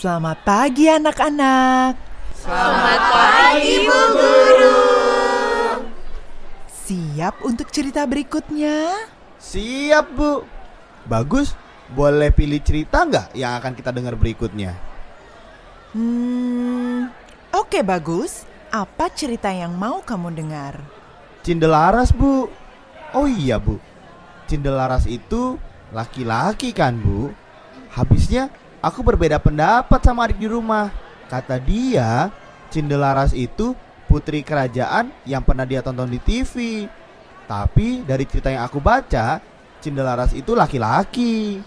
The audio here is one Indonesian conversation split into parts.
Selamat pagi anak-anak. Selamat pagi Bu Guru. Siap untuk cerita berikutnya? Siap Bu. Bagus. Boleh pilih cerita nggak yang akan kita dengar berikutnya? Hmm, oke bagus. Apa cerita yang mau kamu dengar? Cindelaras Bu. Oh iya Bu. Cindelaras itu laki-laki kan Bu? Habisnya aku berbeda pendapat sama adik di rumah. Kata dia, Cindelaras itu putri kerajaan yang pernah dia tonton di TV. Tapi dari cerita yang aku baca, Cindelaras itu laki-laki.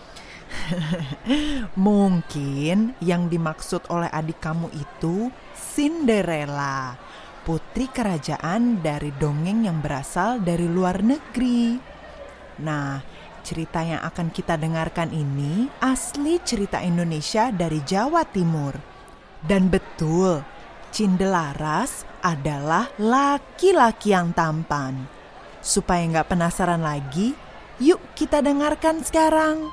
Mungkin yang dimaksud oleh adik kamu itu Cinderella, putri kerajaan dari dongeng yang berasal dari luar negeri. Nah, cerita yang akan kita dengarkan ini asli cerita Indonesia dari Jawa Timur. Dan betul, Cindelaras adalah laki-laki yang tampan. Supaya nggak penasaran lagi, yuk kita dengarkan sekarang.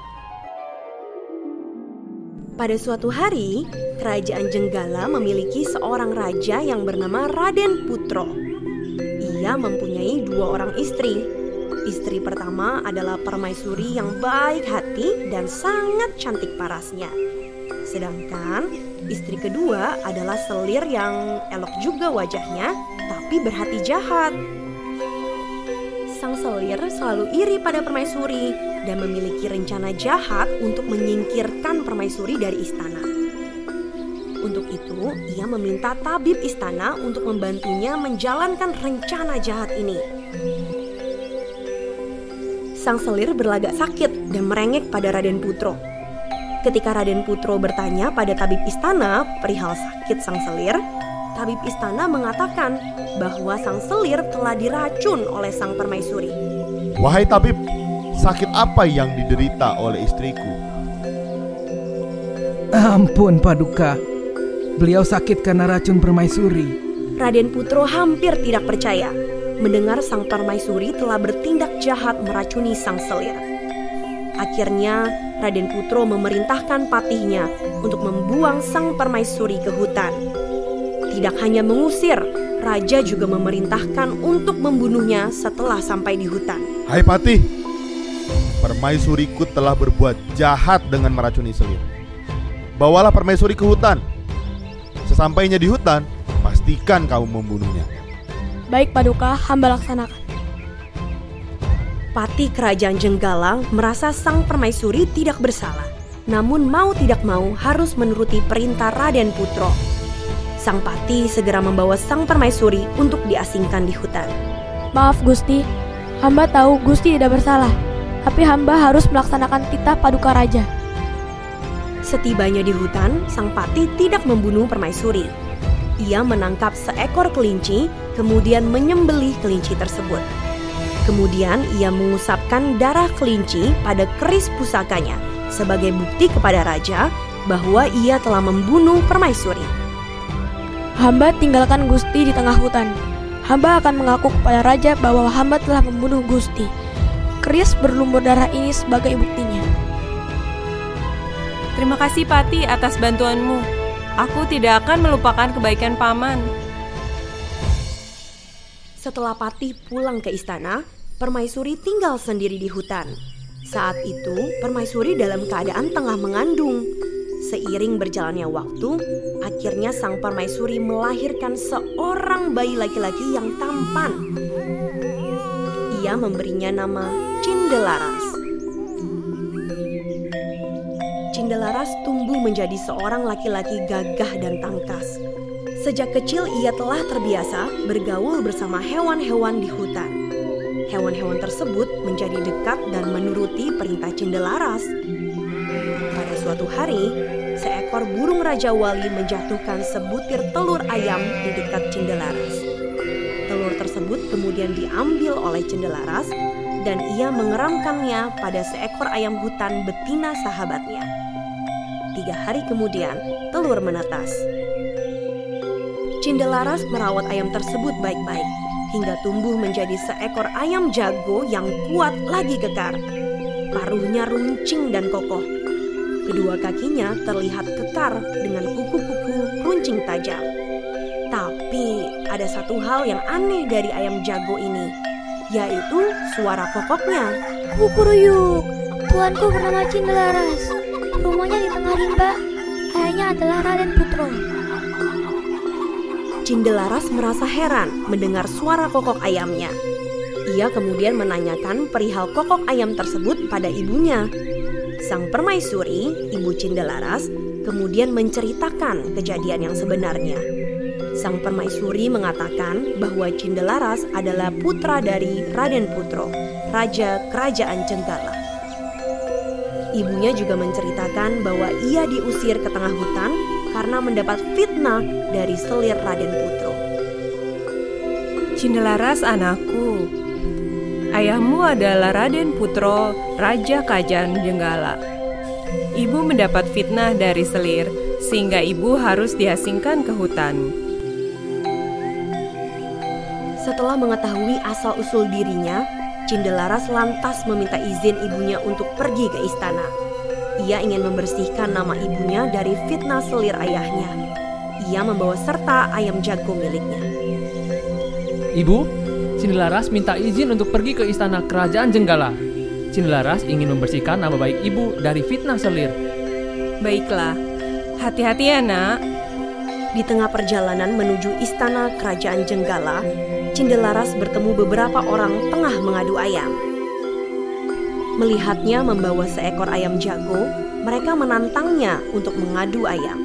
Pada suatu hari, kerajaan Jenggala memiliki seorang raja yang bernama Raden Putro. Ia mempunyai dua orang istri. Istri pertama adalah permaisuri yang baik hati dan sangat cantik parasnya. Sedangkan istri kedua adalah selir yang elok juga wajahnya, tapi berhati jahat. Sang selir selalu iri pada permaisuri dan memiliki rencana jahat untuk menyingkirkan permaisuri dari istana. Untuk itu, ia meminta tabib istana untuk membantunya menjalankan rencana jahat ini. Sang selir berlagak sakit dan merengek pada Raden Putro. Ketika Raden Putro bertanya pada tabib istana perihal sakit sang selir, tabib istana mengatakan bahwa sang selir telah diracun oleh sang permaisuri. Wahai tabib, sakit apa yang diderita oleh istriku? Ampun Paduka, beliau sakit karena racun permaisuri. Raden Putro hampir tidak percaya mendengar sang permaisuri telah bertindak jahat meracuni sang selir. Akhirnya Raden Putro memerintahkan patihnya untuk membuang sang permaisuri ke hutan. Tidak hanya mengusir, raja juga memerintahkan untuk membunuhnya setelah sampai di hutan. Hai Patih, permaisuriku telah berbuat jahat dengan meracuni selir. Bawalah permaisuri ke hutan. Sesampainya di hutan, pastikan kamu membunuhnya. Baik Paduka, hamba laksanakan. Pati kerajaan Jenggala merasa sang permaisuri tidak bersalah. Namun mau tidak mau harus menuruti perintah Raden Putro. Sang pati segera membawa sang permaisuri untuk diasingkan di hutan. Maaf Gusti, hamba tahu Gusti tidak bersalah, tapi hamba harus melaksanakan titah Paduka Raja. Setibanya di hutan, sang pati tidak membunuh permaisuri. Ia menangkap seekor kelinci, kemudian menyembelih kelinci tersebut. Kemudian ia mengusapkan darah kelinci pada keris pusakanya sebagai bukti kepada raja bahwa ia telah membunuh permaisuri. Hamba tinggalkan Gusti di tengah hutan. Hamba akan mengaku kepada raja bahwa hamba telah membunuh Gusti. Keris berlumur darah ini sebagai buktinya. Terima kasih Pati atas bantuanmu. Aku tidak akan melupakan kebaikan paman. Setelah Patih pulang ke istana, Permaisuri tinggal sendiri di hutan. Saat itu, Permaisuri dalam keadaan tengah mengandung. Seiring berjalannya waktu, akhirnya sang Permaisuri melahirkan seorang bayi laki-laki yang tampan. Ia memberinya nama Cindelaras. Cindelaras tumbuh menjadi seorang laki-laki gagah dan tangkas. Sejak kecil ia telah terbiasa bergaul bersama hewan-hewan di hutan. Hewan-hewan tersebut menjadi dekat dan menuruti perintah Cindelaras. Pada suatu hari, seekor burung Raja Wali menjatuhkan sebutir telur ayam di dekat Cindelaras. Telur tersebut kemudian diambil oleh Cindelaras dan ia mengeramkannya pada seekor ayam hutan betina sahabatnya. Tiga hari kemudian, telur menetas. Cindelaras merawat ayam tersebut baik-baik hingga tumbuh menjadi seekor ayam jago yang kuat lagi kekar. Paruhnya runcing dan kokoh. Kedua kakinya terlihat kekar dengan kuku-kuku runcing tajam. Tapi ada satu hal yang aneh dari ayam jago ini, yaitu suara kokoknya. Kukuruyuk, tuanku bernama Cindelaras. Rumahnya di tengah rimba. Ayahnya adalah Raden Putro. Cindelaras merasa heran mendengar suara kokok ayamnya. Ia kemudian menanyakan perihal kokok ayam tersebut pada ibunya. Sang permaisuri, ibu Cindelaras, kemudian menceritakan kejadian yang sebenarnya. Sang permaisuri mengatakan bahwa Cindelaras adalah putra dari Raden Putro, raja kerajaan Cenggala. Ibunya juga menceritakan bahwa ia diusir ke tengah hutan karena mendapat fitnah dari selir Raden Putro. Cindelaras anakku, ayahmu adalah Raden Putro, Raja Kajan Jenggala. Ibu mendapat fitnah dari selir, sehingga ibu harus diasingkan ke hutan. Setelah mengetahui asal-usul dirinya, Cindelaras lantas meminta izin ibunya untuk pergi ke istana. Ia ingin membersihkan nama ibunya dari fitnah selir ayahnya. Ia membawa serta ayam jago miliknya. Ibu, Cindelaras minta izin untuk pergi ke istana kerajaan Jenggala. Cindelaras ingin membersihkan nama baik ibu dari fitnah selir. Baiklah, hati-hati ya nak. Di tengah perjalanan menuju istana kerajaan Jenggala, Cindelaras bertemu beberapa orang tengah mengadu ayam. Melihatnya membawa seekor ayam jago, mereka menantangnya untuk mengadu ayam.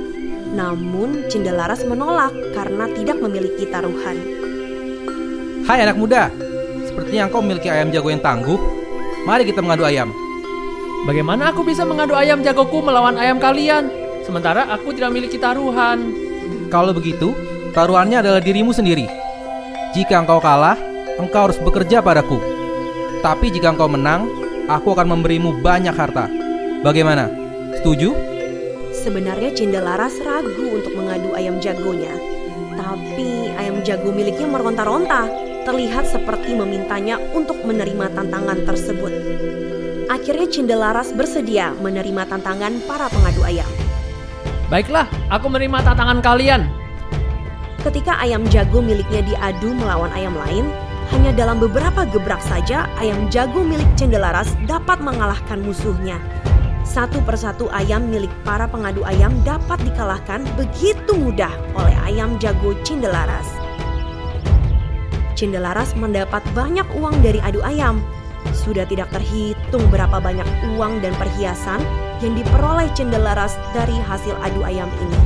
Namun Cindelaras menolak karena tidak memiliki taruhan. Hai anak muda, sepertinya engkau memiliki ayam jago yang tangguh. Mari kita mengadu ayam. Bagaimana aku bisa mengadu ayam jagoku melawan ayam kalian? Sementara aku tidak memiliki taruhan. Kalau begitu, taruhannya adalah dirimu sendiri. Jika engkau kalah, engkau harus bekerja padaku. Tapi jika engkau menang, aku akan memberimu banyak harta. Bagaimana? Setuju? Sebenarnya Cindelaras ragu untuk mengadu ayam jagonya. Tapi ayam jago miliknya meronta-ronta, terlihat seperti memintanya untuk menerima tantangan tersebut. Akhirnya Cindelaras bersedia menerima tantangan para pengadu ayam. Baiklah, aku menerima tantangan kalian. Ketika ayam jago miliknya diadu melawan ayam lain, hanya dalam beberapa gebrak saja ayam jago milik Cendelaras dapat mengalahkan musuhnya. Satu persatu ayam milik para pengadu ayam dapat dikalahkan begitu mudah oleh ayam jago Cindelaras. Cindelaras mendapat banyak uang dari adu ayam. Sudah tidak terhitung berapa banyak uang dan perhiasan yang diperoleh Cendelaras dari hasil adu ayam ini.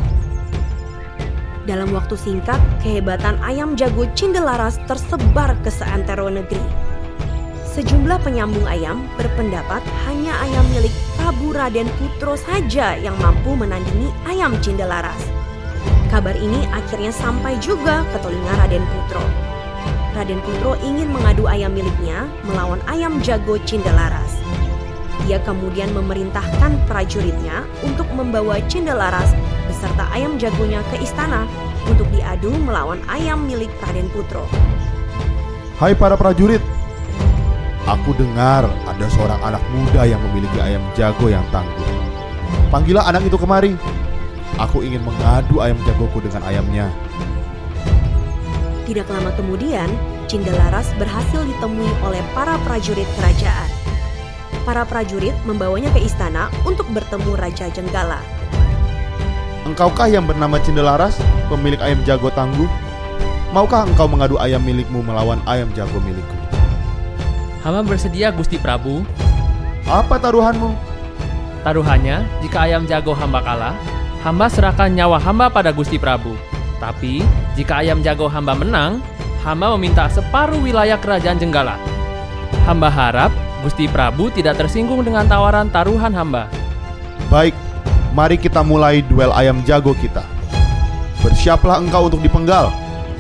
Dalam waktu singkat, kehebatan ayam jago Cindelaras tersebar ke seantero negeri. Sejumlah penyambung ayam berpendapat hanya ayam milik Prabu Raden Putro saja yang mampu menandingi ayam Cindelaras. Kabar ini akhirnya sampai juga ke telinga Raden Putro. Raden Putro ingin mengadu ayam miliknya melawan ayam jago Cindelaras. Ia kemudian memerintahkan prajuritnya untuk membawa Cindelaras beserta ayam jagonya ke istana untuk diadu melawan ayam milik Raden Putro. Hai para prajurit, aku dengar ada seorang anak muda yang memiliki ayam jago yang tangguh. Panggillah anak itu kemari. Aku ingin mengadu ayam jagoku dengan ayamnya. Tidak lama kemudian, Cindelaras berhasil ditemui oleh para prajurit kerajaan. Para prajurit membawanya ke istana untuk bertemu Raja Jenggala. Engkaukah yang bernama Cindelaras, pemilik ayam jago tangguh? Maukah engkau mengadu ayam milikmu melawan ayam jago milikku? Hamba bersedia Gusti Prabu. Apa taruhanmu? Taruhannya, jika ayam jago hamba kalah, hamba serahkan nyawa hamba pada Gusti Prabu. Tapi, jika ayam jago hamba menang, hamba meminta separuh wilayah kerajaan Jenggala. Hamba harap Gusti Prabu tidak tersinggung dengan tawaran taruhan hamba. Baik, mari kita mulai duel ayam jago kita. Bersiaplah engkau untuk dipenggal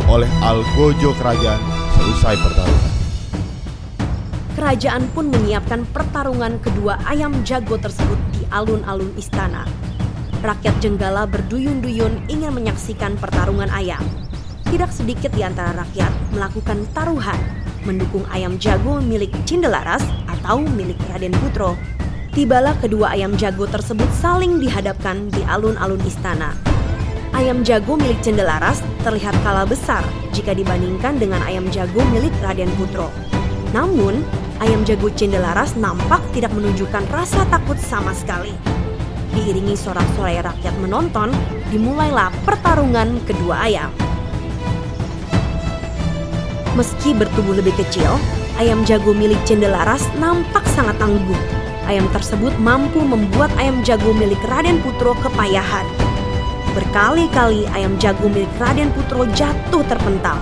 oleh Algojo kerajaan selesai pertarungan. Kerajaan pun menyiapkan pertarungan kedua ayam jago tersebut di alun-alun istana. Rakyat Jenggala berduyun-duyun ingin menyaksikan pertarungan ayam. Tidak sedikit di antara rakyat melakukan taruhan mendukung ayam jago milik Cindelaras atau milik Raden Putro. Tibalah kedua ayam jago tersebut saling dihadapkan di alun-alun istana. Ayam jago milik Cendelaras terlihat kalah besar jika dibandingkan dengan ayam jago milik Raden Putro. Namun, ayam jago Cendelaras nampak tidak menunjukkan rasa takut sama sekali. Diiringi sorak-sorai rakyat menonton, dimulailah pertarungan kedua ayam. Meski bertubuh lebih kecil, ayam jago milik Cendelaras nampak sangat tangguh. Ayam tersebut mampu membuat ayam jago milik Raden Putro kepayahan. Berkali-kali ayam jago milik Raden Putro jatuh terpental.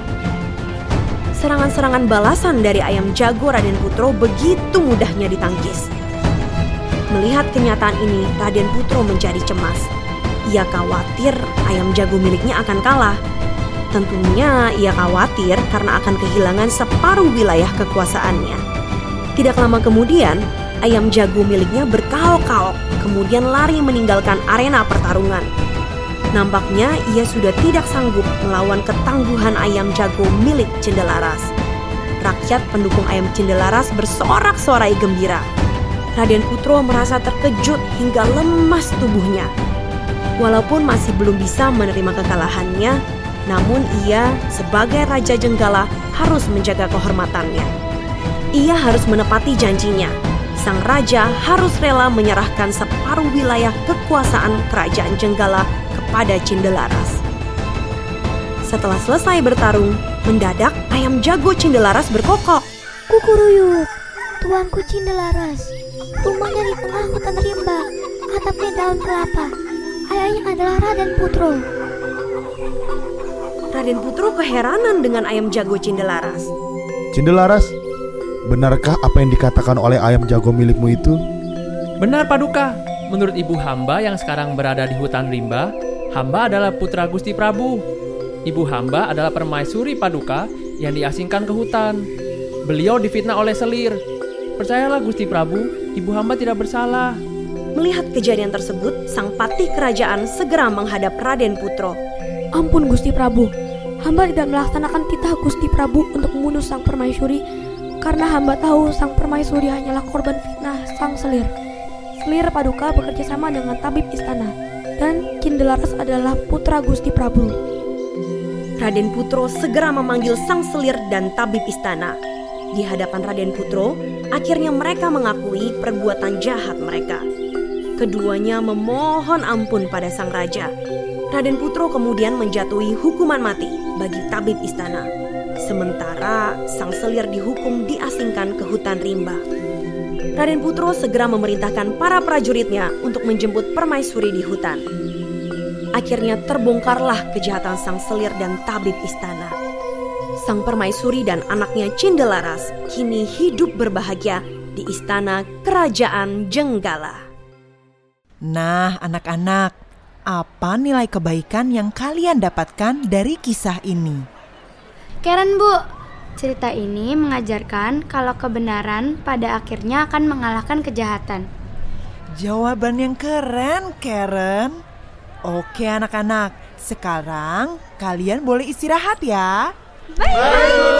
Serangan-serangan balasan dari ayam jago Raden Putro begitu mudahnya ditangkis. Melihat kenyataan ini, Raden Putro menjadi cemas. Ia khawatir ayam jago miliknya akan kalah. Tentunya ia khawatir karena akan kehilangan separuh wilayah kekuasaannya. Tidak lama kemudian, ayam jago miliknya berkaok-kaok, kemudian lari meninggalkan arena pertarungan. Nampaknya ia sudah tidak sanggup melawan ketangguhan ayam jago milik Cendelaras. Rakyat pendukung ayam Cendelaras bersorak-sorai gembira. Raden Putro merasa terkejut hingga lemas tubuhnya. Walaupun masih belum bisa menerima kekalahannya, namun ia sebagai Raja Jenggala harus menjaga kehormatannya. Ia harus menepati janjinya. Sang raja harus rela menyerahkan separuh wilayah kekuasaan kerajaan Jenggala kepada Cindelaras. Setelah selesai bertarung, mendadak ayam jago Cindelaras berkokok. Kukuruyuk, tuanku Cindelaras. Rumahnya di tengah hutan rimba, atapnya daun kelapa. Ayahnya adalah Raden Putro. Raden Putro keheranan dengan ayam jago Cindelaras. Cindelaras, benarkah apa yang dikatakan oleh ayam jago milikmu itu? Benar Paduka, menurut ibu hamba yang sekarang berada di hutan rimba, hamba adalah putra Gusti Prabu. Ibu hamba adalah permaisuri Paduka yang diasingkan ke hutan. Beliau difitnah oleh selir. Percayalah Gusti Prabu, ibu hamba tidak bersalah. Melihat kejadian tersebut, sang patih kerajaan segera menghadap Raden Putro. Ampun Gusti Prabu, hamba tidak melaksanakan titah Gusti Prabu untuk membunuh sang permaisuri karena hamba tahu sang permaisuri hanyalah korban fitnah sang selir. Selir Paduka bekerja sama dengan tabib istana dan Cindelaras adalah putra Gusti Prabu. Raden Putro segera memanggil sang selir dan tabib istana. Di hadapan Raden Putro, akhirnya mereka mengakui perbuatan jahat mereka. Keduanya memohon ampun pada sang raja. Raden Putro kemudian menjatuhi hukuman mati bagi tabib istana. Sementara sang selir dihukum diasingkan ke hutan rimba. Raden Putro segera memerintahkan para prajuritnya untuk menjemput permaisuri di hutan. Akhirnya terbongkarlah kejahatan sang selir dan tabib istana. Sang permaisuri dan anaknya Cindelaras kini hidup berbahagia di istana kerajaan Jenggala. Nah, anak-anak, apa nilai kebaikan yang kalian dapatkan dari kisah ini? Keren, Bu. Cerita ini mengajarkan kalau kebenaran pada akhirnya akan mengalahkan kejahatan. Jawaban yang keren, Karen. Oke, anak-anak, sekarang kalian boleh istirahat ya. Baik, Bu.